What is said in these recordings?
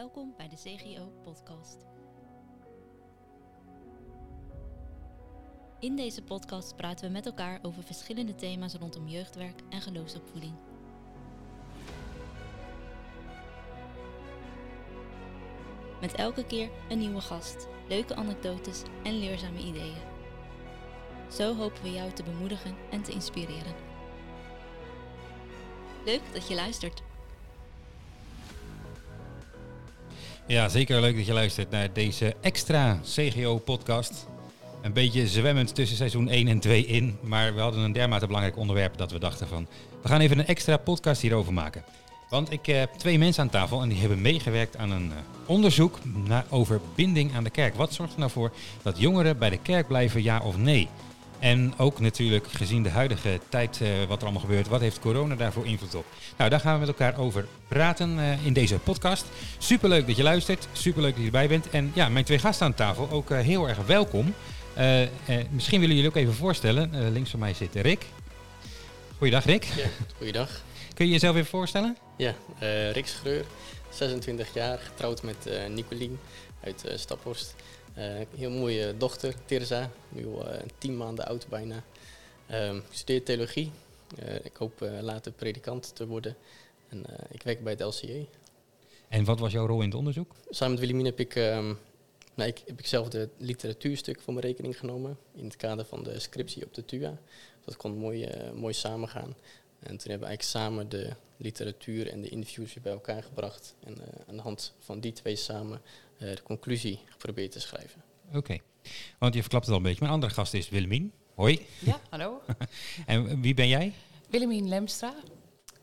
Welkom bij de CGO Podcast. In deze podcast praten we met elkaar over verschillende thema's rondom jeugdwerk en geloofsopvoeding. Met elke keer een nieuwe gast, leuke anekdotes en leerzame ideeën. Zo hopen we jou te bemoedigen en te inspireren. Leuk dat je luistert. Ja, zeker leuk dat je luistert naar deze extra CGO-podcast. Een beetje zwemmend tussen seizoen 1 en 2 in. Maar we hadden een dermate belangrijk onderwerp dat we dachten van... we gaan even een extra podcast hierover maken. Want ik heb twee mensen aan tafel en die hebben meegewerkt aan een eh, onderzoek naar, over binding aan de kerk. Wat zorgt er nou voor dat jongeren bij de kerk blijven, ja of nee? En ook natuurlijk gezien de huidige tijd, eh, wat er allemaal gebeurt, wat heeft corona daarvoor invloed op? Nou, daar gaan we met elkaar over praten eh, in deze podcast. Superleuk dat je luistert, superleuk dat je erbij bent. En ja, mijn twee gasten aan tafel, ook eh, heel erg welkom. Misschien willen jullie ook even voorstellen. Links van mij zit Rick. Goeiedag Rick. Ja, goeiedag. Kun je jezelf even voorstellen? Ja, Rick Schreur, 26 jaar, getrouwd met Nicolien uit Staphorst. Eh, heel mooie dochter, Tirza, nu al eh, tien maanden oud bijna. Ehm, ik studeer theologie. Eh, ik hoop later predikant te worden. En ik werk bij het LCA. En wat was jouw rol in het onderzoek? Samen met Willemien heb ik, ehm, nou, ik, heb ik zelf de literatuurstuk voor mijn rekening genomen. In het kader van de scriptie op de TUA. Dat kon mooi, eh, mooi samengaan. En toen hebben we eigenlijk samen de literatuur en de interviews weer bij elkaar gebracht. En aan de hand van die twee samen de conclusie geprobeerd te schrijven. Oké, want je verklapt het al een beetje. Mijn andere gast is Willemien. Hoi. Ja, hallo. En wie ben jij? Willemien Lemstra.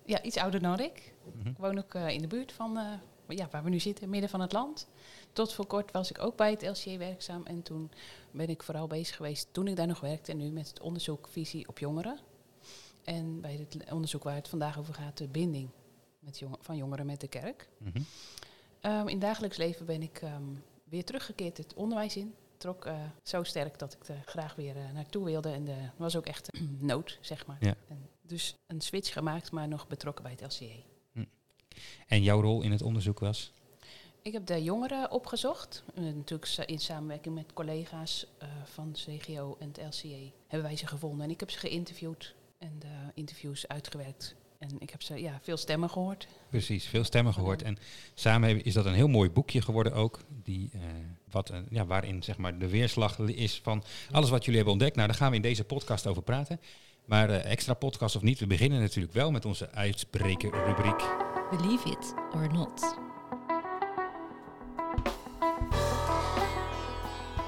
Ja, iets ouder dan ik. Mhm. Ik woon ook eh, in de buurt van eh, ja, waar we nu zitten, midden van het land. Tot voor kort was ik ook bij het LCA werkzaam. En toen ben ik vooral bezig geweest, toen ik daar nog werkte, en nu met het onderzoek Visie op Jongeren. En bij het onderzoek waar het vandaag over gaat, de binding met jong- van jongeren met de kerk. Mhm. Ehm, in dagelijks leven ben ik ehm, weer teruggekeerd het onderwijs in. Trok eh, zo sterk dat ik er graag weer eh, naartoe wilde. En er was ook echt een nood, zeg maar. Ja. En dus een switch gemaakt, maar nog betrokken bij het LCA. En jouw rol in het onderzoek was? Ik heb de jongeren opgezocht. Eh, natuurlijk in samenwerking met collega's eh, van CGO en het LCA hebben wij ze gevonden. En ik heb ze geïnterviewd en de interviews uitgewerkt. En ik heb ze, ja, veel stemmen gehoord. Precies, veel stemmen gehoord. En samen is dat een heel mooi boekje geworden ook. Die, eh, wat, eh, ja, waarin zeg maar, de weerslag is van alles wat jullie hebben ontdekt. Nou, daar gaan we in deze podcast over praten. Maar eh, extra podcast of niet, we beginnen natuurlijk wel met onze uitsprekerrubriek. Believe it or not.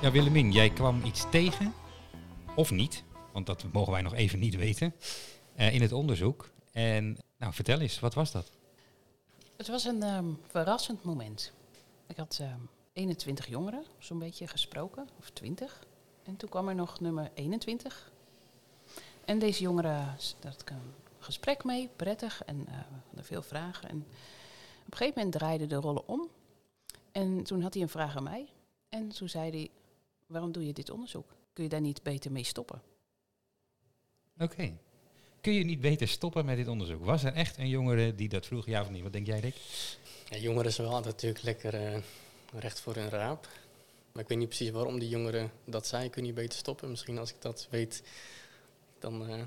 Ja, Willemien, jij kwam iets tegen, of niet, want dat mogen wij nog even niet weten, eh, in het onderzoek. En nou, vertel eens, wat was dat? Het was een ehm, verrassend moment. Ik had ehm, 21 jongeren, zo'n beetje gesproken, of 20. En toen kwam er nog nummer 21. En deze jongeren, daar had ik een gesprek mee, prettig, en eh, we hadden veel vragen. En op een gegeven moment draaide de rollen om. En toen had hij een vraag aan mij. En toen zei hij, waarom doe je dit onderzoek? Kun je daar niet beter mee stoppen? Oké. Kun je niet beter stoppen met dit onderzoek? Was er echt een jongere die dat vroeg, ja of niet? Wat denk jij, Rick? Ja, jongeren zijn wel altijd natuurlijk lekker eh, recht voor hun raap. Maar ik weet niet precies waarom die jongeren dat zei. Kun je niet beter stoppen? Misschien als ik dat weet, dan eh,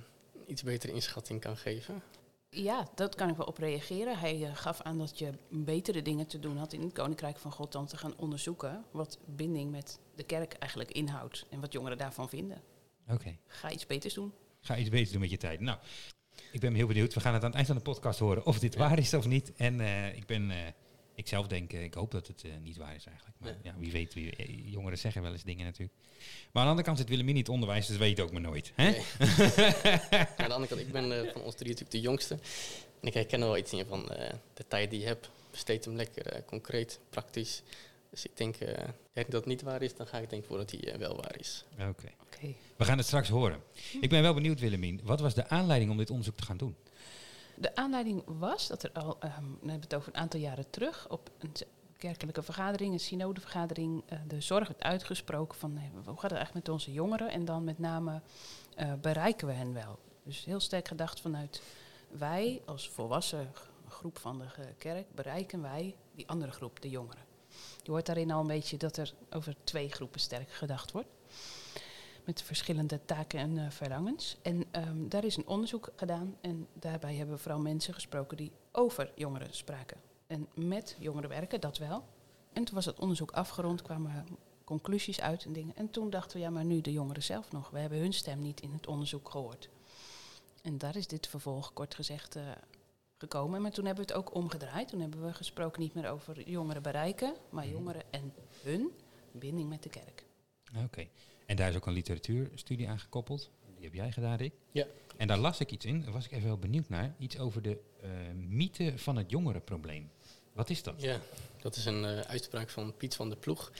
iets betere inschatting kan geven. Ja, dat kan ik wel op reageren. Hij eh, gaf aan dat je betere dingen te doen had in het Koninkrijk van God dan te gaan onderzoeken wat binding met de kerk eigenlijk inhoudt en wat jongeren daarvan vinden. Oké. Ga iets beters doen. Ga iets beter doen met je tijd. Nou, ik ben heel benieuwd. We gaan het aan het eind van de podcast horen of dit Ja. waar is of niet. En eh, ik ben, eh, ik zelf denk, eh, ik hoop dat het niet waar is eigenlijk. Maar Ja. ja, wie weet, wie, jongeren zeggen wel eens dingen natuurlijk. Maar aan de andere kant zit Willemien niet onderwijs, dus weet je ook maar nooit. Hè? Nee. aan de andere kant, ik ben van ons drie natuurlijk de jongste. En ik herken er wel iets in van de tijd die je hebt. Besteed hem lekker concreet, praktisch. Dus ik denk, als dat het niet waar is, dan ga ik denk voor dat hij wel waar is. Oké. We gaan het straks horen. Ik ben wel benieuwd, Willemien. Wat was de aanleiding om dit onderzoek te gaan doen? De aanleiding was dat er al, ehm, we hebben het over een aantal jaren terug, op een kerkelijke vergadering, een synodevergadering, eh, de zorg werd uitgesproken van eh, hoe gaat het eigenlijk met onze jongeren en dan met name eh, bereiken we hen wel. Dus heel sterk gedacht vanuit wij als volwassen groep van de kerk bereiken wij die andere groep, de jongeren. Je hoort daarin al een beetje dat er over twee groepen sterk gedacht wordt. Met verschillende taken en eh, verlangens. En ehm, daar is een onderzoek gedaan. En daarbij hebben we vooral mensen gesproken die over jongeren spraken. En met jongeren werken, dat wel. En toen was het onderzoek afgerond, kwamen conclusies uit en dingen. En toen dachten we, ja, maar nu de jongeren zelf nog. We hebben hun stem niet in het onderzoek gehoord. En daar is dit vervolg, kort gezegd, eh, gekomen. Maar toen hebben we het ook omgedraaid. Toen hebben we gesproken niet meer over jongeren bereiken, maar jongeren en hun binding met de kerk. Oké. En daar is ook een literatuurstudie aan gekoppeld. Die heb jij gedaan, Rick. Ja. En daar las ik iets in, daar was ik even wel benieuwd naar. Iets over de eh, mythe van het jongerenprobleem. Wat is dat? Ja, dat is een eh, uitspraak van Piet van der Ploeg.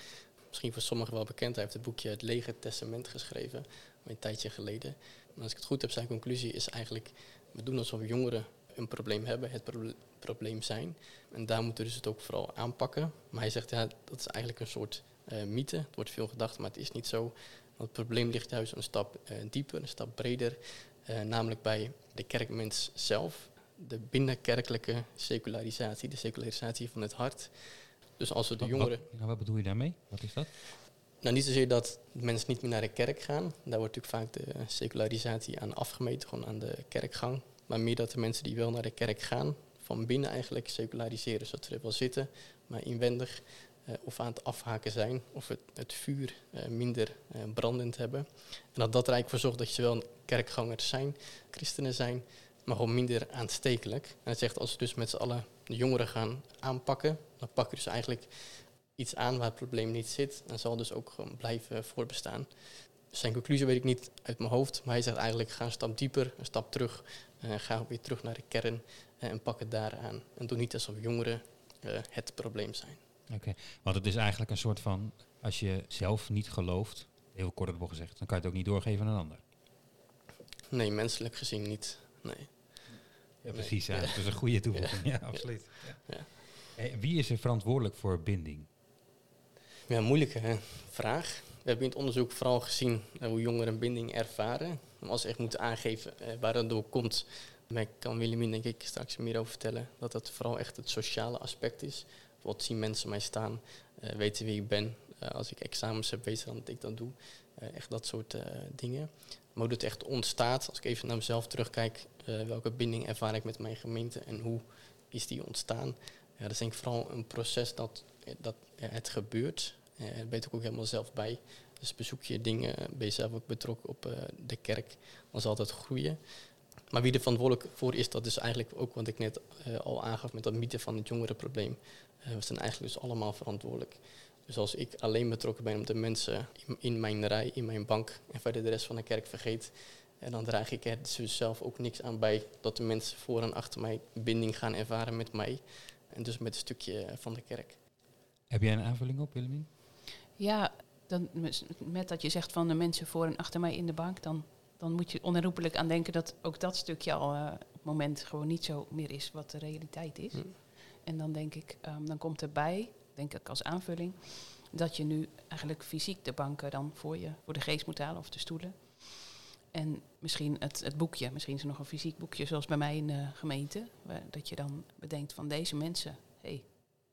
Misschien voor sommigen wel bekend. Hij heeft het boekje Het Lege Testament geschreven, een tijdje geleden. Maar als ik het goed heb, zijn conclusie is eigenlijk... we doen alsof jongeren een probleem hebben, het proble- probleem zijn. En daar moeten we dus het ook vooral aanpakken. Maar hij zegt, ja, dat is eigenlijk een soort eh, mythe. Het wordt veel gedacht, maar het is niet zo. Want het probleem ligt juist een stap eh, dieper, een stap breder. eh, namelijk bij de kerkmens zelf. De binnenkerkelijke secularisatie, de secularisatie van het hart. Dus als we de Wat- jongeren... Wat, nou, wat bedoel je daarmee? Wat is dat? Nou, niet zozeer dat mensen niet meer naar de kerk gaan. Daar wordt natuurlijk vaak de secularisatie aan afgemeten, gewoon aan de kerkgang. Maar meer dat de mensen die wel naar de kerk gaan, van binnen eigenlijk seculariseren. Zodat ze er wel zitten, maar inwendig of aan het afhaken zijn. Of het, het vuur eh, minder eh, brandend hebben. En dat dat er eigenlijk voor zorgt dat je wel kerkgangers zijn, christenen zijn, maar gewoon minder aanstekelijk. En het zegt als we dus met z'n allen de jongeren gaan aanpakken, dan pak je dus eigenlijk iets aan waar het probleem niet zit en zal dus ook gewoon blijven voortbestaan. Zijn conclusie weet ik niet uit mijn hoofd, maar hij zegt eigenlijk ga een stap dieper, een stap terug, eh, ga weer terug naar de kern eh, en pak het daar aan. En doe niet alsof jongeren eh, het probleem zijn. Oké. Want het is eigenlijk een soort van, als je zelf niet gelooft, heel kort op gezegd, dan kan je het ook niet doorgeven aan een ander. Nee, menselijk gezien niet. Nee. Ja, precies. Ja. Ja. Dat is een goede toevoeging. Ja, absoluut. Ja. Wie is er verantwoordelijk voor binding? Ja, moeilijke hè, vraag. We hebben in het onderzoek vooral gezien eh, hoe jongeren binding ervaren. Maar als ze echt moeten aangeven eh, waar dat door komt, daar kan Willemien denk ik straks meer over vertellen. Dat dat vooral echt het sociale aspect is. Wat zien mensen mij staan, eh, weten wie ik ben. Eh, als ik examens heb, weten dan dat ik dat doe. Eh, echt dat soort dingen. Maar hoe het echt ontstaat, als ik even naar mezelf terugkijk, welke binding ervaar ik met mijn gemeente en hoe is die ontstaan? Ja, dat is denk ik vooral een proces dat, dat het gebeurt. Eh, daar ben je ook helemaal zelf bij. Dus bezoek je dingen, ben je zelf ook betrokken op de kerk, dan zal dat groeien. Maar wie er verantwoordelijk voor is, dat is eigenlijk ook wat ik net eh, al aangaf met dat mythe van het jongerenprobleem. Eh, we zijn eigenlijk dus allemaal verantwoordelijk. Dus als ik alleen betrokken ben op de mensen in, in mijn rij, in mijn bank en verder de rest van de kerk vergeet, en dan draag ik er dus zelf ook niks aan bij dat de mensen voor en achter mij binding gaan ervaren met mij. En dus met een stukje van de kerk. Heb jij een aanvulling op, Willemien? Ja, dan, met- met dat je zegt van de mensen voor en achter mij in de bank, dan, dan moet je onherroepelijk aan denken dat ook dat stukje al eh, op het moment gewoon niet zo meer is wat de realiteit is. Hm. En dan denk ik, ehm, dan komt erbij, denk ik als aanvulling, dat je nu eigenlijk fysiek de banken dan voor je, voor de geest moet halen of de stoelen. En misschien het, het boekje, misschien is er nog een fysiek boekje zoals bij mij in de gemeente, waar, dat je dan bedenkt van deze mensen, hé, hey,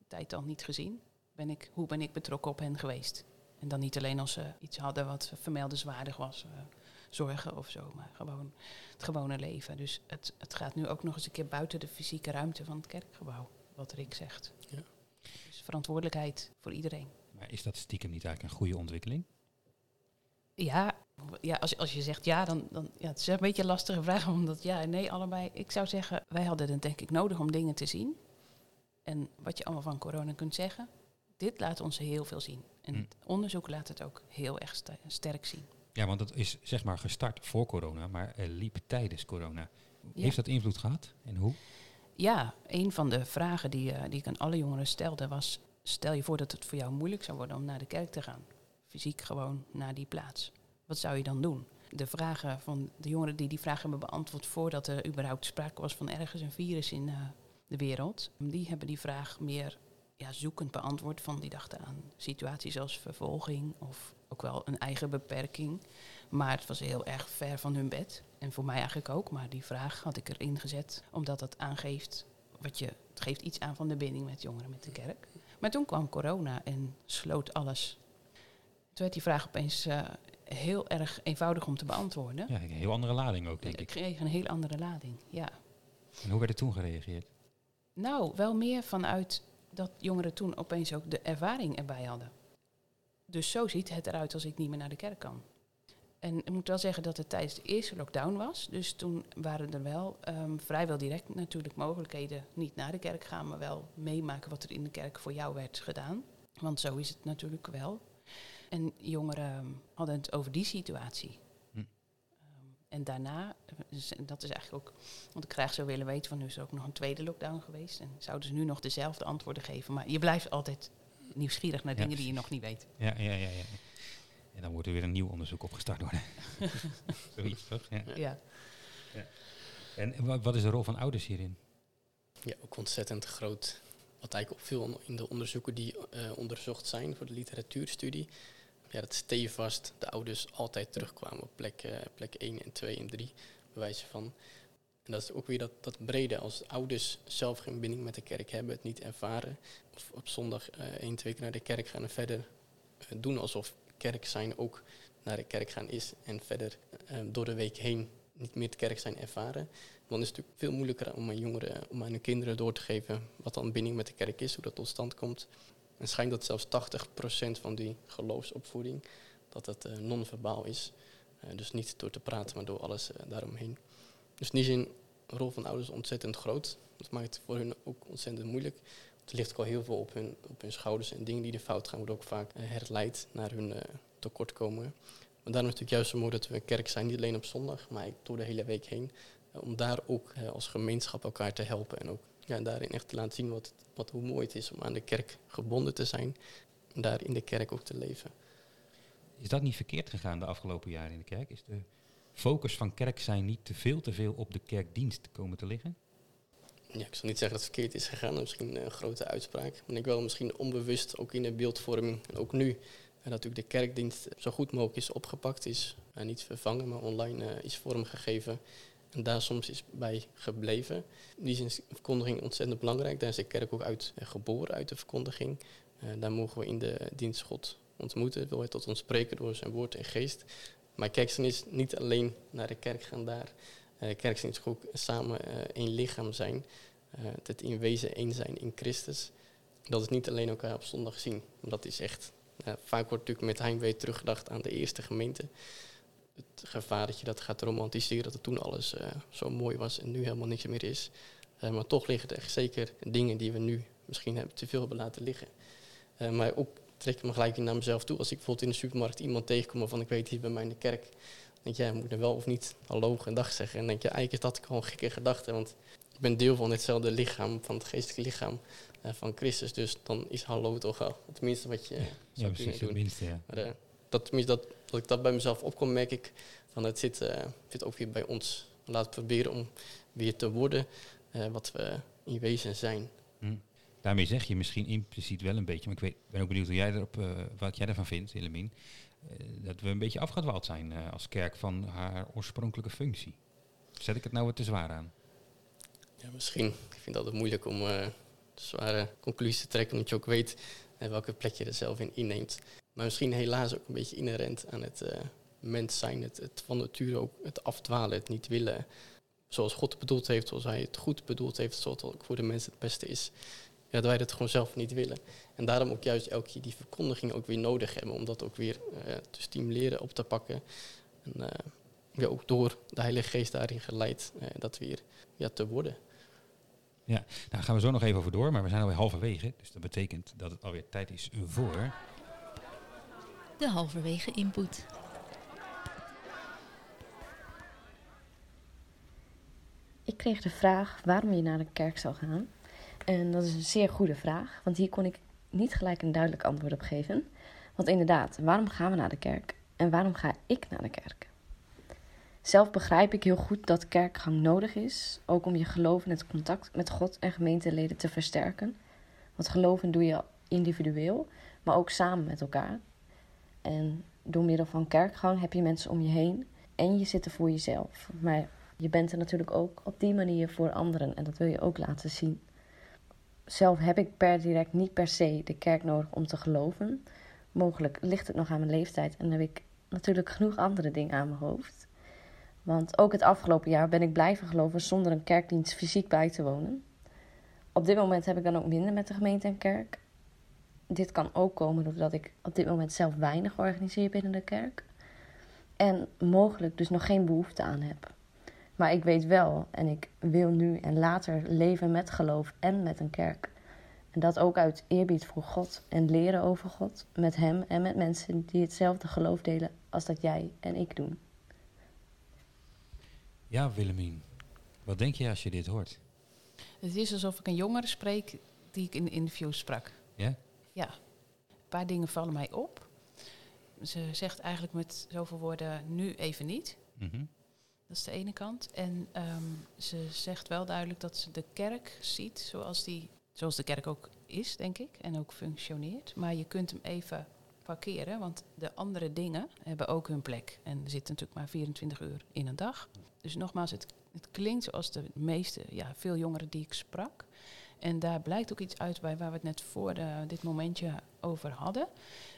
tijd al niet gezien, ben ik, hoe ben ik betrokken op hen geweest? En dan niet alleen als ze iets hadden wat vermeldenswaardig was, eh, zorgen of zo, maar gewoon het gewone leven. Dus het, het gaat nu ook nog eens een keer buiten de fysieke ruimte van het kerkgebouw, wat Rick zegt. Ja. Dus verantwoordelijkheid voor iedereen. Maar is dat stiekem niet eigenlijk een goede ontwikkeling? Ja, ja als, als je zegt ja, dan, dan ja, het is een beetje een lastige vraag, omdat ja en nee allebei. Ik zou zeggen, wij hadden het denk ik nodig om dingen te zien. En wat je allemaal van corona kunt zeggen, dit laat ons heel veel zien. En Hm. het onderzoek laat het ook heel erg sterk zien. Ja, want dat is zeg maar gestart voor corona, maar liep tijdens corona. Ja. Heeft dat invloed gehad en hoe? Ja, een van de vragen die, eh, die ik aan alle jongeren stelde was... stel je voor dat het voor jou moeilijk zou worden om naar de kerk te gaan. Fysiek gewoon naar die plaats. Wat zou je dan doen? De vragen van de jongeren die die vragen hebben beantwoord... voordat er überhaupt sprake was van ergens een virus in eh, de wereld... die hebben die vraag meer ja, zoekend beantwoord. Van die dachten aan situaties als vervolging of ook wel een eigen beperking. Maar het was heel erg ver van hun bed. En voor mij eigenlijk ook. Maar die vraag had ik erin gezet, omdat dat aangeeft wat je, het geeft iets aan van de binding met jongeren met de kerk. Maar toen kwam corona en sloot alles. Toen werd die vraag opeens eh, heel erg eenvoudig om te beantwoorden. Ja, een heel andere lading ook, denk Ik ik. kreeg een heel andere lading, ja. En hoe werd er toen gereageerd? Nou, wel meer vanuit dat jongeren toen opeens ook de ervaring erbij hadden. Dus zo ziet het eruit als ik niet meer naar de kerk kan. En ik moet wel zeggen dat het tijdens de eerste lockdown was. Dus toen waren er wel ehm, vrijwel direct natuurlijk mogelijkheden niet naar de kerk gaan, maar wel meemaken wat er in de kerk voor jou werd gedaan. Want zo is het natuurlijk wel. En jongeren ehm, hadden het over die situatie. En daarna, dus dat is eigenlijk ook, want ik graag zou willen weten van nu is er ook nog een tweede lockdown geweest. En zouden ze nu nog dezelfde antwoorden geven? Maar je blijft altijd nieuwsgierig naar Ja. dingen die je nog niet weet. Ja, ja, ja, ja. En dan wordt er weer een nieuw onderzoek opgestart worden. Zoiets, toch? Ja. Ja. En wa- wat is de rol van ouders hierin? Ja, ook ontzettend groot. Wat eigenlijk opviel in de onderzoeken die eh, onderzocht zijn voor de literatuurstudie. Ja, dat stevast de ouders altijd terugkwamen op plek, eh, plek 1 en 2 en 3, bij wijze van. En dat is ook weer dat, dat brede. Als ouders zelf geen binding met de kerk hebben, het niet ervaren. Of op zondag eh één, twee keer naar de kerk gaan en verder eh, doen alsof kerk zijn ook naar de kerk gaan is. En verder door de week heen niet meer het kerk zijn ervaren. Dan is het natuurlijk veel moeilijker om aan jongeren, om aan hun kinderen door te geven wat dan binding met de kerk is, hoe dat tot stand komt. En het schijnt dat zelfs 80% van die geloofsopvoeding, dat dat eh, non-verbaal is. Eh, dus niet door te praten, maar door alles eh, daaromheen. Dus in die zin, de rol van ouders ontzettend groot. Dat maakt het voor hun ook ontzettend moeilijk. Want er ligt ook al heel veel op hun, op hun schouders. En dingen die er fout gaan, worden ook vaak herleid naar hun tekortkomingen. Maar daarom is het natuurlijk juist zo mooi dat we een kerk zijn, niet alleen op zondag, maar door de hele week heen. Om daar ook als gemeenschap elkaar te helpen. En ook ja, daarin echt te laten zien wat, wat, hoe mooi het is om aan de kerk gebonden te zijn. En daar in de kerk ook te leven. Is dat niet verkeerd gegaan de afgelopen jaren in de kerk? Is de focus van kerk zijn niet te veel te veel op de kerkdienst komen te liggen? Ja, ik zal niet zeggen dat het verkeerd is gegaan, misschien een grote uitspraak. Maar ik wel misschien onbewust, ook in de beeldvorming en ook nu, en dat natuurlijk de kerkdienst zo goed mogelijk is opgepakt, is eh, niet vervangen, maar online eh, is vormgegeven. En daar soms is bij gebleven. In die zin is verkondiging ontzettend belangrijk. Daar is de kerk ook uit eh, geboren, uit de verkondiging. Eh, daar mogen we in de dienst God ontmoeten. Wil hij tot ons spreken door zijn woord en geest. Maar kerkzijn is niet alleen naar de kerk gaan daar. Uh, is ook samen één lichaam zijn. Het in wezen één zijn in Christus. Dat is niet alleen elkaar op zondag zien. Dat is echt... vaak wordt natuurlijk met heimwee teruggedacht aan de eerste gemeente. Het gevaar dat je dat gaat romantiseren, dat het toen alles eh, zo mooi was en nu helemaal niks meer is. Eh, maar toch liggen er echt zeker dingen die we nu misschien hebben, te veel hebben laten liggen. Eh, maar ook trek ik me gelijk naar mezelf toe. Als ik bijvoorbeeld in de supermarkt iemand tegenkom van ik weet hier bij mij in de kerk. Dan denk je, ja, moet er wel of niet hallo en dag zeggen. En dan denk je, eigenlijk is dat gewoon een gekke gedachte. Want ik ben deel van hetzelfde lichaam, van het geestelijke lichaam van Christus. Dus dan is hallo toch wel het minste wat je Ja, zou ja kunnen precies, doen. het minste, ja. Maar dat, tenminste, dat, dat ik dat bij mezelf opkom, merk ik van het zit, eh, zit ook weer bij ons. Laten proberen om weer te worden eh, wat we in wezen zijn. Hm. Daarmee zeg je misschien impliciet wel een beetje, maar ik weet, ben ook benieuwd hoe jij erop, eh, wat jij ervan vindt, Willemien, dat we een beetje afgedwaald zijn als kerk van haar oorspronkelijke functie. Zet ik het nou wat te zwaar aan? Ja, misschien. Ik vind het altijd moeilijk om zware conclusies te trekken, omdat je ook weet welke plek je er zelf in inneemt. Maar misschien helaas ook een beetje inherent aan het eh, mens zijn, het, het van nature ook het afdwalen, het niet willen. Zoals God bedoeld heeft, zoals hij het goed bedoeld heeft, zoals het ook voor de mensen het beste is. Ja, dat wij dat gewoon zelf niet willen. En daarom ook juist elke keer die verkondiging ook weer nodig hebben, om dat ook weer eh, te stimuleren, op te pakken. En eh, ja, ook door de Heilige Geest daarin geleid, dat weer ja, te worden. Nou, daar gaan we zo nog even over door, maar we zijn alweer halverwege, dus dat betekent dat het alweer tijd is voor... De halverwege input. Ik kreeg de vraag waarom je naar de kerk zou gaan. En dat is een zeer goede vraag, want hier kon ik niet gelijk een duidelijk antwoord op geven. Want inderdaad, waarom gaan we naar de kerk? En waarom ga ik naar de kerk? Zelf begrijp ik heel goed dat kerkgang nodig is, ook om je geloof en het contact met God en gemeenteleden te versterken. Want geloven doe je individueel, maar ook samen met elkaar. En door middel van kerkgang heb je mensen om je heen en je zit er voor jezelf. Maar Je bent er natuurlijk ook op die manier voor anderen en dat wil je ook laten zien. Zelf heb ik per direct niet per se de kerk nodig om te geloven. Mogelijk ligt het nog aan mijn leeftijd en heb ik natuurlijk genoeg andere dingen aan mijn hoofd. Want ook het afgelopen jaar ben ik blijven geloven zonder een kerkdienst fysiek bij te wonen. Op dit moment heb ik dan ook minder met de gemeente en kerk. Dit kan ook komen doordat ik op dit moment zelf weinig organiseer binnen de kerk. En mogelijk dus nog geen behoefte aan heb. Maar ik weet wel en ik wil nu en later leven met geloof en met een kerk. En dat ook uit eerbied voor God en leren over God, met Hem en met mensen die hetzelfde geloof delen als dat jij en ik doen. Ja, Willemien. Wat denk je als je dit hoort? Het is alsof ik een jongere spreek die ik in de interview sprak. Ja? Ja. Een paar dingen vallen mij op. Ze zegt eigenlijk met zoveel woorden nu even niet. Mhm. Dat is de ene kant. En ehm, ze zegt wel duidelijk dat ze de kerk ziet zoals, die, zoals de kerk ook is, denk ik, en ook functioneert. Maar je kunt hem even parkeren, want de andere dingen hebben ook hun plek. En er zitten natuurlijk maar 24 uur in een dag. Dus nogmaals, het, het klinkt zoals de meeste, ja, veel jongeren die ik sprak. En daar blijkt ook iets uit bij waar we het net voor de, dit momentje over hadden.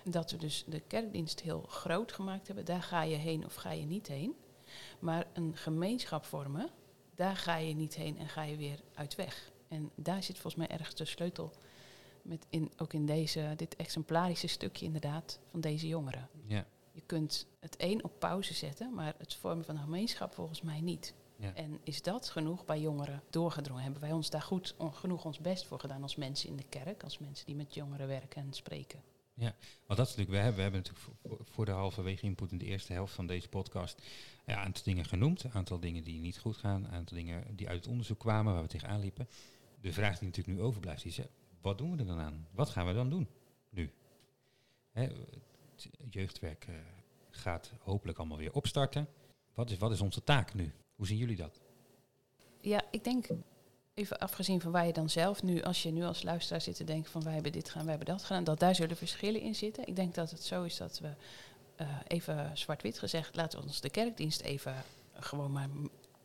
Dat we dus de kerkdienst heel groot gemaakt hebben. Daar ga je heen of ga je niet heen. Maar een gemeenschap vormen, daar ga je niet heen en ga je weer uit weg. En daar zit volgens mij ergens de sleutel. Met in, ook in deze, dit exemplarische stukje inderdaad van deze jongeren. Ja. Je kunt het een op pauze zetten, maar het vormen van een gemeenschap volgens mij niet. Ja. En is dat genoeg bij jongeren doorgedrongen? Hebben wij ons daar goed genoeg ons best voor gedaan als mensen in de kerk, als mensen die met jongeren werken en spreken? Want dat is natuurlijk, we hebben, we hebben natuurlijk voor, de halverwege input in de eerste helft van deze podcast ja, een aantal dingen genoemd. Een aantal dingen die niet goed gaan. Een aantal dingen die uit het onderzoek kwamen, waar we tegenaan liepen. De vraag die natuurlijk nu overblijft is, ja, wat doen we er dan aan? Wat gaan we dan doen nu? Hè, het jeugdwerk eh, gaat hopelijk allemaal weer opstarten. Wat is, wat is onze taak nu? Hoe zien jullie dat? Ja, ik denk, even afgezien van waar je dan zelf nu, als je nu als luisteraar zit te denken van wij hebben dit gedaan, wij hebben dat gedaan, dat daar zullen verschillen in zitten. Ik denk dat het zo is dat we eh, even zwart-wit gezegd, laten we ons de kerkdienst even gewoon maar,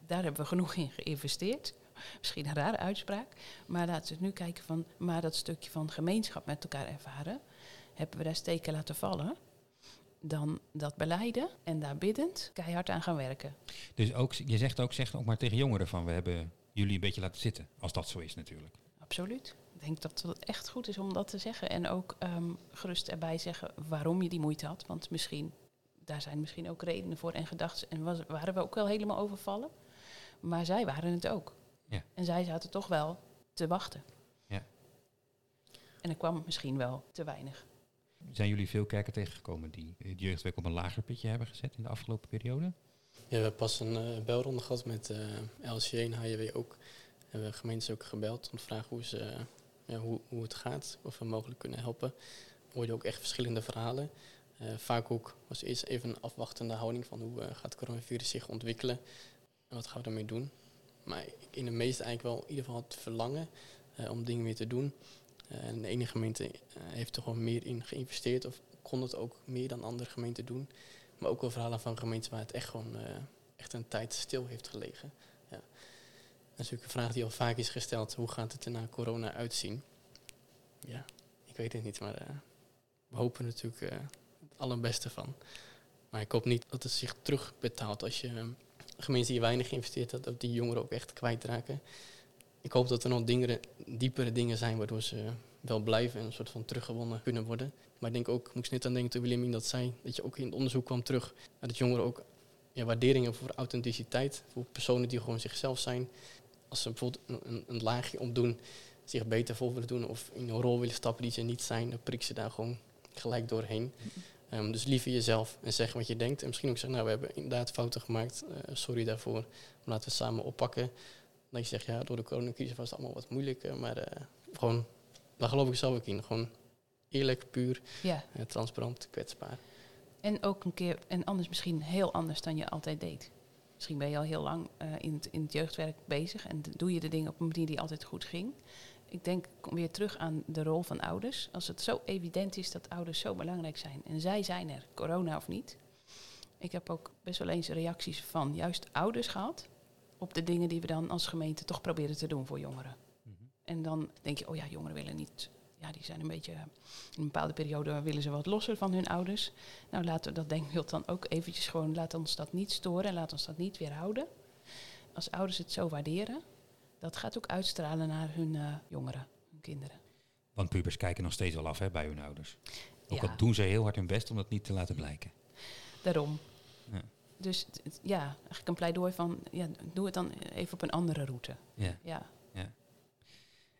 daar hebben we genoeg in geïnvesteerd. Misschien een rare uitspraak, maar laten we nu kijken van, maar dat stukje van gemeenschap met elkaar ervaren, hebben we daar steken laten vallen. Dan dat beleiden en daar biddend keihard aan gaan werken. Dus ook, je zegt ook, zeg ook maar tegen jongeren van, we hebben jullie een beetje laten zitten. Als dat zo is natuurlijk. Absoluut. Ik denk dat het echt goed is om dat te zeggen. En ook ehm, gerust erbij zeggen waarom je die moeite had. Want misschien, daar zijn misschien ook redenen voor en gedachten. En was, waren we ook wel helemaal overvallen. Maar zij waren het ook. Ja. En zij zaten toch wel te wachten. Ja. En er kwam misschien wel te weinig. Zijn jullie veel kerken tegengekomen die het jeugdwerk op een lager pitje hebben gezet in de afgelopen periode? Ja, we hebben pas een eh, belronde gehad met eh LCJ en HJW ook. Hebben we gemeentes ook gebeld om te vragen hoe, ze, eh, ja, hoe, hoe het gaat, of we mogelijk kunnen helpen. We hoorden ook echt verschillende verhalen. Vaak ook was eerst even een afwachtende houding van hoe gaat het coronavirus zich ontwikkelen en wat gaan we daarmee doen. Maar in de meeste eigenlijk wel in ieder geval het verlangen om dingen weer te doen. En de ene gemeente eh, heeft er gewoon meer in geïnvesteerd of kon het ook meer dan andere gemeenten doen. Maar ook wel verhalen van gemeenten waar het echt gewoon eh, echt een tijd stil heeft gelegen. Ja. Dat is natuurlijk een vraag die al vaak is gesteld. Hoe gaat het er na corona uitzien? Ja, ik weet het niet, maar eh, we hopen natuurlijk het allerbeste van. Maar ik hoop niet dat het zich terugbetaalt als je eh, gemeenten die weinig geïnvesteerd had, dat die jongeren ook echt kwijtraken. Ik hoop dat er nog diepere dingen zijn waardoor ze wel blijven en een soort van teruggewonnen kunnen worden. Maar ik denk ook, moet ik net aan denken toen Williamine dat zei, dat je ook in het onderzoek kwam terug dat jongeren ook ja, waarderingen voor authenticiteit, voor personen die gewoon zichzelf zijn. Als ze bijvoorbeeld een laagje opdoen, zich beter voor willen doen of in een rol willen stappen die ze niet zijn, dan prik ze daar gewoon gelijk doorheen. Ehm, dus liever jezelf en zeg wat je denkt. En misschien ook zeggen, nou we hebben inderdaad fouten gemaakt, eh, sorry daarvoor. Maar laten we samen oppakken. Dat je zegt, ja door de coronacrisis was het allemaal wat moeilijker, maar eh, gewoon, daar geloof ik zelf ook in. Gewoon eerlijk, puur, Ja. eh, transparant, kwetsbaar. En ook een keer, en anders misschien heel anders dan je altijd deed. Misschien ben je al heel lang eh, in, het, in het jeugdwerk bezig en doe je de dingen op een manier die altijd goed ging. Ik denk, kom weer terug aan de rol van ouders. Als het zo evident is dat ouders zo belangrijk zijn en zij zijn er, corona of niet. Ik heb ook best wel eens reacties van juist ouders gehad op de dingen die we dan als gemeente toch proberen te doen voor jongeren. Mhm. En dan denk je, oh ja, jongeren willen niet. Ja, die zijn een beetje. In een bepaalde periode willen ze wat losser van hun ouders. Nou, laten we dat denkbeeld dan ook eventjes gewoon. Laat ons dat niet storen en laat ons dat niet weerhouden. Als ouders het zo waarderen, dat gaat ook uitstralen naar hun eh, jongeren, hun kinderen. Want pubers kijken nog steeds wel af hè, bij hun ouders. Ook Ja. al doen ze heel hard hun best om dat niet te laten blijken. Daarom. Dus ja, eigenlijk een pleidooi van, ja, doe het dan even op een andere route. Ja. Ja,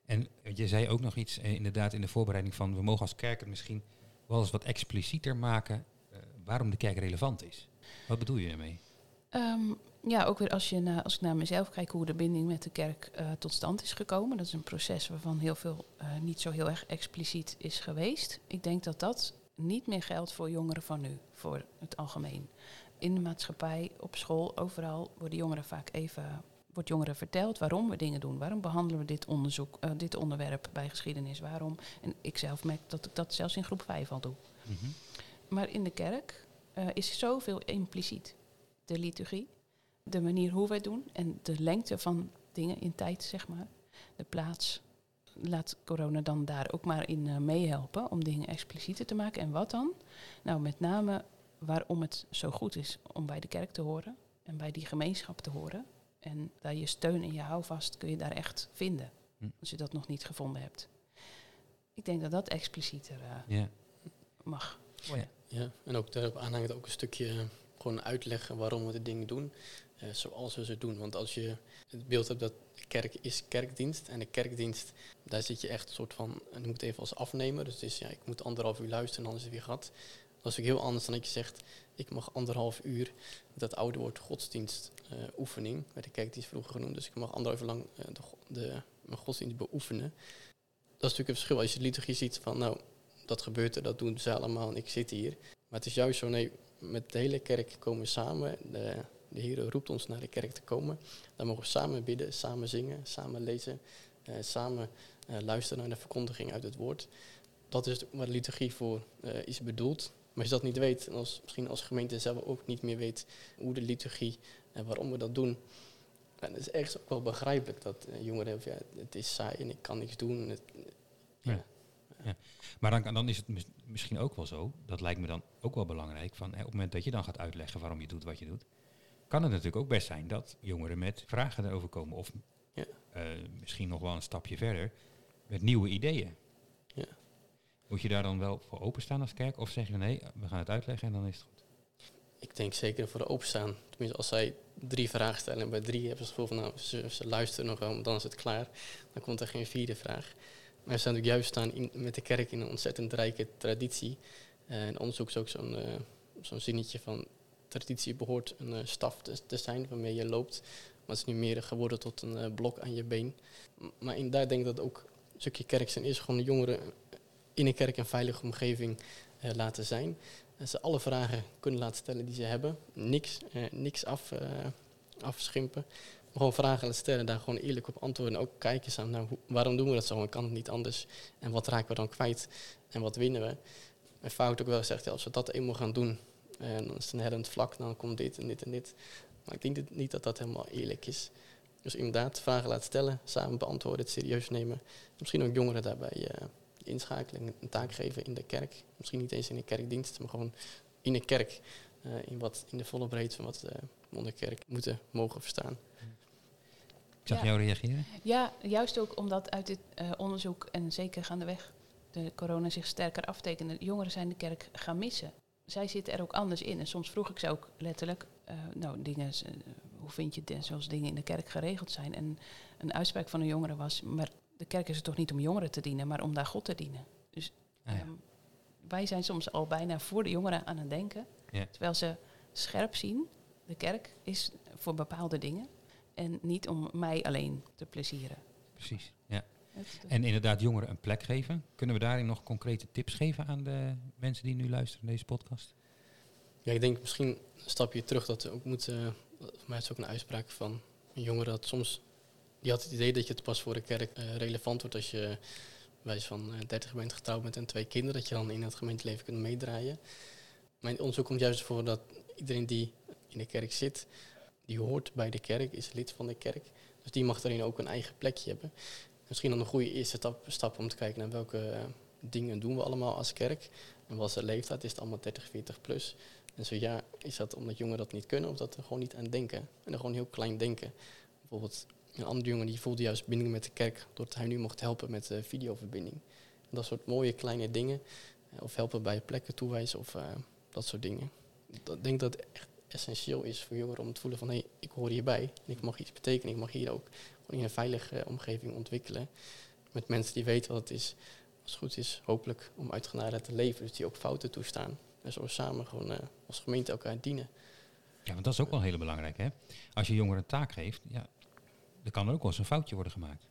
En je zei ook nog iets eh, inderdaad in de voorbereiding van... we mogen als kerk het misschien wel eens wat explicieter maken... eh, waarom de kerk relevant is. Wat bedoel je daarmee? Ehm, ja, ook weer als, je na, als ik naar mezelf kijk hoe de binding met de kerk eh, tot stand is gekomen. Dat is een proces waarvan heel veel niet zo heel erg expliciet is geweest. Ik denk dat dat niet meer geldt voor jongeren van nu, voor het algemeen. In de maatschappij, op school, overal worden jongeren vaak even. Wordt jongeren verteld waarom we dingen doen. Waarom behandelen we dit onderzoek, eh, dit onderwerp bij geschiedenis? Waarom? En ik zelf merk dat ik dat zelfs in groep 5 al doe. Mhm. Maar in de kerk eh, is zoveel impliciet. De liturgie, de manier hoe wij doen en de lengte van dingen in tijd, zeg maar. De plaats. Laat corona dan daar ook maar in eh, meehelpen om dingen explicieter te maken. En wat dan? Nou, met name waarom het zo goed is om bij de kerk te horen en bij die gemeenschap te horen. En daar je steun en je houvast kun je daar echt vinden, Hm. als je dat nog niet gevonden hebt. Ik denk dat dat explicieter eh, Ja. mag worden. Ja, en ook daarop aanhangend ook een stukje eh, gewoon uitleggen waarom we de dingen doen eh, zoals we ze doen. Want als je het beeld hebt dat de kerk is kerkdienst en de kerkdienst, daar zit je echt een soort van, en je moet even als afnemer, dus het is ja, ik moet anderhalf uur luisteren en dan is het weer gehad. Is ook heel anders dan dat je zegt, ik mag anderhalf uur, dat oude woord godsdienst eh, oefening, werd de kerkdienst vroeger genoemd, dus ik mag anderhalf uur lang eh, de, de, mijn godsdienst beoefenen. Dat is natuurlijk een verschil als je de liturgie ziet van, nou, dat gebeurt er, dat doen ze allemaal en ik zit hier. Maar het is juist zo, nee, met de hele kerk komen we samen. De, de Heer roept ons naar de kerk te komen. Dan mogen we samen bidden, samen zingen, samen lezen, eh, samen luisteren naar de verkondiging uit het woord. Dat is de liturgie voor eh, is bedoeld. Maar als je dat niet weet, en als, misschien als gemeente zelf ook niet meer weet hoe de liturgie en waarom we dat doen. En het is ergens ook wel begrijpelijk dat eh, jongeren ja, het is saai en ik kan niks doen. Het- ja. Maar dan, dan is het mis- misschien ook wel zo, dat lijkt me dan ook wel belangrijk, van, hè, op het moment dat je dan gaat uitleggen waarom je doet wat je doet, kan het natuurlijk ook best zijn dat jongeren met vragen erover komen. Of Ja. eh, misschien nog wel een stapje verder, met nieuwe ideeën. Moet je daar dan wel voor openstaan als kerk? Of zeg je nee, we gaan het uitleggen en dan is het goed? Ik denk zeker voor de openstaan. Tenminste, als zij drie vragen stellen en bij drie hebben ze het gevoel van, nou, ze, luisteren nog wel, dan is het klaar. Dan komt er geen vierde vraag. Maar we staan natuurlijk juist staan in, met de kerk in een ontzettend rijke traditie. Eh, en onderzoek is ook zo'n eh, zo'n zinnetje van, traditie behoort een eh, staf te, zijn waarmee je loopt. Maar het is nu meer geworden tot een blok aan je been. Maar inderdaad denk ik dat ook een stukje kerk zijn is gewoon de jongeren in een kerk een veilige omgeving eh, laten zijn. En ze alle vragen kunnen laten stellen die ze hebben. Niks, eh, niks af, eh, afschimpen. Gewoon vragen laten stellen, daar gewoon eerlijk op antwoorden. En ook kijken eens aan, nou, waarom doen we dat zo en kan het niet anders? En wat raken we dan kwijt? En wat winnen we? En fout ook wel gezegd, ja, als we dat eenmaal gaan doen, en dan is het een hellend vlak, dan komt dit en dit en dit. Maar ik denk niet dat dat helemaal eerlijk is. Dus inderdaad, vragen laten stellen, samen beantwoorden, het serieus nemen. Misschien ook jongeren daarbij inschakelen, een taak geven in de kerk. Misschien niet eens in een kerkdienst, maar gewoon in een kerk. eh, in, wat, in de volle breedte van wat eh, onder kerk moeten mogen verstaan. Ik zag Ja. jou reageren. Ja, juist ook omdat uit dit eh, onderzoek en zeker gaandeweg de corona zich sterker aftekende, jongeren zijn de kerk gaan missen. Zij zitten er ook anders in. En soms vroeg ik ze ook letterlijk, eh, nou, dingen, hoe vind je het zoals dingen in de kerk geregeld zijn? En een uitspraak van een jongere was, maar de kerk is er toch niet om jongeren te dienen, maar om daar God te dienen. Dus Ah, ja. ehm, wij zijn soms al bijna voor de jongeren aan het denken, Ja. terwijl ze scherp zien, de kerk is voor bepaalde dingen en niet om mij alleen te plezieren. Precies. Ja. En inderdaad jongeren een plek geven. Kunnen we daarin nog concrete tips geven aan de mensen die nu luisteren naar deze podcast? Ja, ik denk misschien een stapje terug dat we ook moeten. Voor mij is het ook een uitspraak van een jongere dat soms. Die had het idee dat je het pas voor de kerk eh, relevant wordt als je wijs van eh, 30 bent getrouwd met en twee kinderen, dat je dan in het gemeenteleven kunt meedraaien. Mijn onderzoek komt juist voor dat iedereen die in de kerk zit, die hoort bij de kerk, is lid van de kerk. Dus die mag daarin ook een eigen plekje hebben. Misschien dan een goede eerste stap, stap om te kijken naar welke eh, dingen doen we allemaal als kerk. En wat is de leeftijd? Is het allemaal 30, 40 plus? En zo ja, is dat omdat jongeren dat niet kunnen of dat er gewoon niet aan denken? En er gewoon heel klein denken. Bijvoorbeeld een andere jongen die voelde juist binding met de kerk doordat hij nu mocht helpen met de videoverbinding. En dat soort mooie kleine dingen. eh, Of helpen bij plekken toewijzen of eh, dat soort dingen. Ik denk dat het echt essentieel is voor jongeren om te voelen van hé, hey, ik hoor hierbij. En ik mag iets betekenen. Ik mag hier ook in een veilige omgeving ontwikkelen. Met mensen die weten wat het is. Als het goed is, hopelijk om uit genade te leven. Dus die ook fouten toestaan. En zo samen gewoon als gemeente elkaar dienen. Ja, want dat is ook wel heel belangrijk, hè? Als je jongeren een taak geeft, ja, dan kan er ook wel eens een foutje worden gemaakt.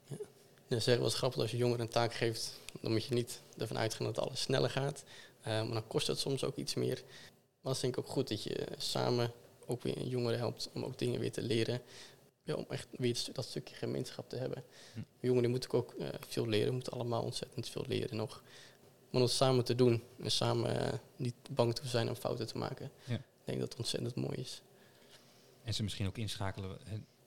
Ja, zeg wel eens grappig, als je jongeren een taak geeft, dan moet je niet ervan uitgaan dat alles sneller gaat. Eh, maar dan kost het soms ook iets meer. Maar dat is denk ik ook goed dat je samen ook weer jongeren helpt om ook dingen weer te leren. Ja, om echt weer dat stukje gemeenschap te hebben. Hm. Jongeren moeten ook eh, veel leren, moeten allemaal ontzettend veel leren nog. Maar om het samen te doen en samen eh, niet bang te zijn om fouten te maken. Ja. Ik denk dat het ontzettend mooi is. En ze misschien ook inschakelen.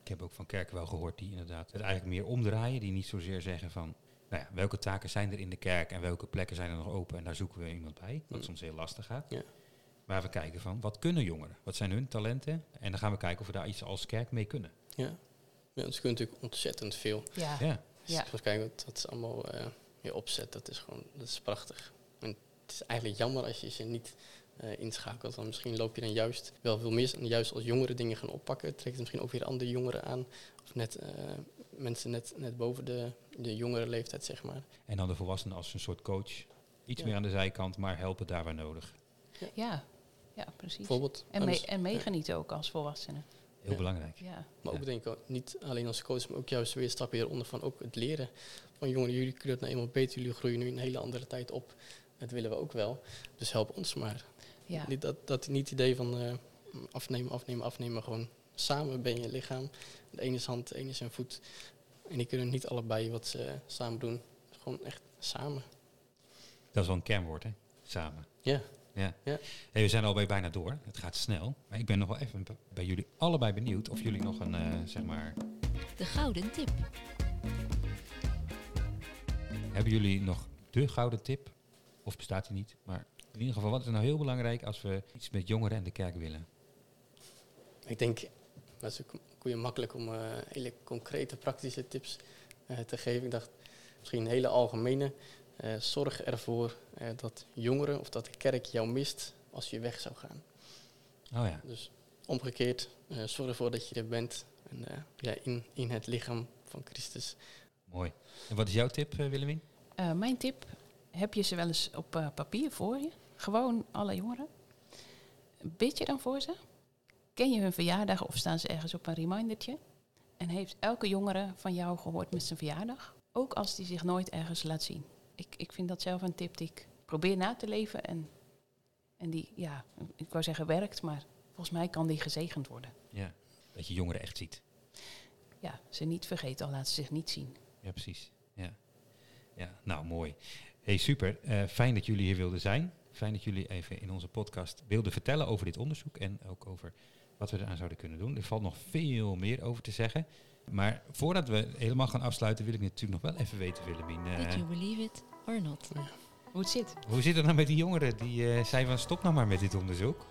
Ik heb ook van kerken wel gehoord die inderdaad het eigenlijk meer omdraaien. Die niet zozeer zeggen van, nou ja, welke taken zijn er in de kerk en welke plekken zijn er nog open en daar zoeken we iemand bij. Wat Mm. soms heel lastig gaat. Ja. Maar we kijken van, wat kunnen jongeren? Wat zijn hun talenten? En dan gaan we kijken of we daar iets als kerk mee kunnen. Ja. Ja, dus je kunt natuurlijk ontzettend veel. Ja. Ja, Dus Ja. Als kijken wat, wat is allemaal eh je opzet, dat is gewoon dat is prachtig. En het is eigenlijk jammer als je ze niet eh, inschakelt. Want misschien loop je dan juist wel veel mis. En juist als jongeren dingen gaan oppakken, trekt het misschien ook weer andere jongeren aan. Of net eh, mensen net, net boven de, de jongere leeftijd, zeg maar. en dan de volwassenen als een soort coach. Iets Ja. meer aan de zijkant, maar helpen daar waar nodig. Ja, ja precies. Bijvoorbeeld. En, mee, en meegenieten ook als volwassenen. Heel Ja. belangrijk. Ja. Maar ook Ja. denk ik ook niet alleen als coach, maar ook juist weer een stapje hieronder van ook het leren. Van jongeren, jullie kunnen het nou eenmaal beter, jullie groeien nu in een hele andere tijd op. Dat willen we ook wel. Dus help ons maar. Ja. Niet dat, dat niet het idee van eh, afnemen, afnemen, afnemen, maar gewoon samen ben je lichaam. De ene is hand, de ene is zijn voet. En die kunnen niet allebei wat ze samen doen. Gewoon echt samen. Dat is wel een kernwoord, hè? Samen. Ja. Ja. Ja. Hey, we zijn alweer bijna door. Het gaat snel. Maar ik ben nog wel even bij jullie allebei benieuwd of jullie nog een, eh, zeg maar... De gouden tip. Hebben jullie nog de gouden tip? Of bestaat die niet? Maar in ieder geval, wat is nou heel belangrijk als we iets met jongeren en de kerk willen? Ik denk, dat is ook weer makkelijk om eh, hele concrete, praktische tips eh, te geven. Ik dacht, misschien een hele algemene. eh, zorg ervoor eh, dat jongeren of dat de kerk jou mist als je weg zou gaan. Oh ja. Dus omgekeerd, eh, zorg ervoor dat je er bent en, eh, ja, in, in het lichaam van Christus. Mooi. En wat is jouw tip, uh, Willemien? Eh, mijn tip, heb je ze wel eens op eh, papier voor je? Gewoon alle jongeren. Bid je dan voor ze? Ken je hun verjaardag of staan ze ergens op een remindertje? En heeft elke jongere van jou gehoord met zijn verjaardag? Ook als die zich nooit ergens laat zien. Ik, ik vind dat zelf een tip die ik probeer na te leven. En, en die, ja, ik wou zeggen werkt, maar volgens mij kan die gezegend worden. Ja. Dat je jongeren echt ziet. Ja, ze niet vergeten, al laten ze zich niet zien. Ja, precies. Ja. Ja, nou mooi. Hey, super. Eh, fijn dat jullie hier wilden zijn. Fijn dat jullie even in onze podcast wilden vertellen over dit onderzoek en ook over wat we eraan zouden kunnen doen. Er valt nog veel meer over te zeggen. Maar voordat we helemaal gaan afsluiten, wil ik natuurlijk nog wel even weten, Willemien. eh, Did you believe it or not? Hoe het zit. hoe zit het nou met die jongeren die eh zeiden van stop nou maar met dit onderzoek?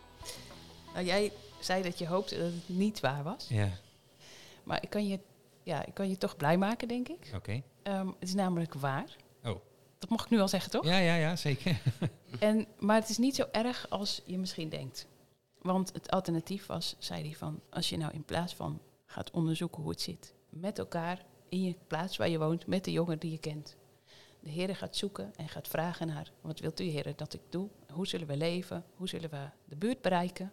Nou, jij zei dat je hoopte dat het niet waar was. Ja, Maar ik kan je, ja, ik kan je toch blij maken, denk ik. oké. Ehm, het is namelijk waar. Dat mag ik nu al zeggen, toch? Ja, ja, ja, zeker. En, maar het is niet zo erg als je misschien denkt. Want het alternatief was, zei hij van, als je nou in plaats van gaat onderzoeken hoe het zit, met elkaar in je plaats waar je woont, met de jongen die je kent. De Heer gaat zoeken en gaat vragen naar, wat wilt u Heer dat ik doe? Hoe zullen we leven? Hoe zullen we de buurt bereiken?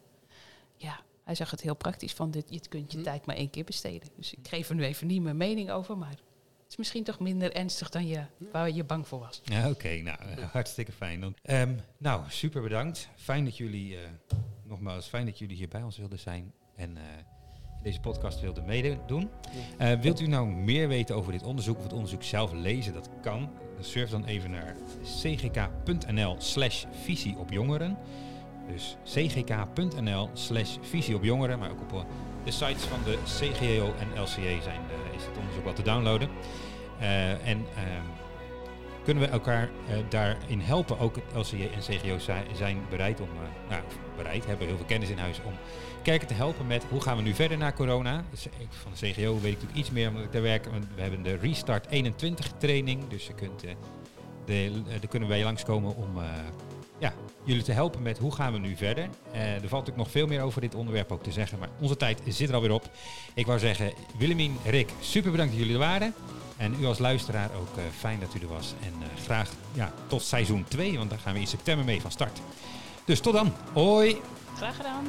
Ja, hij zag het heel praktisch van, dit, je kunt je Hm. tijd maar één keer besteden. Dus ik geef er nu even niet mijn mening over, maar is misschien toch minder ernstig dan je, waar je bang voor was. Ja, oké. nou, hartstikke fijn. Dan. Ehm, nou, super bedankt. Fijn dat jullie, eh, nogmaals, fijn dat jullie hier bij ons wilden zijn en eh, deze podcast wilden meedoen. Eh, wilt u nou meer weten over dit onderzoek of het onderzoek zelf lezen? Dat kan. Dan surf dan even naar cgk.nl slash visie op jongeren. Dus cgk.nl slash visie op jongeren, maar ook op eh, de sites van de CGO en LCA zijn, eh, is het onderzoek wat te downloaden. Eh, en ehm, kunnen we elkaar daarin helpen. Ook LCA en CGO zijn, zijn bereid om, nou, bereid, hebben heel veel kennis in huis om kerken te helpen met hoe gaan we nu verder na corona. Dus van de CGO weet ik natuurlijk iets meer omdat ik daar werk. We hebben de Restart 21 training, dus je kunt, de, daar kunnen wij langskomen om jullie te helpen met hoe gaan we nu verder. Eh, er valt natuurlijk nog veel meer over dit onderwerp ook te zeggen, maar onze tijd zit er alweer op. Ik wou zeggen, Willemien, Rick, super bedankt dat jullie er waren. En u als luisteraar ook eh, fijn dat u er was. En eh, graag ja, tot seizoen 2, want daar gaan we in september mee van start. Dus tot dan. Hoi! Graag gedaan.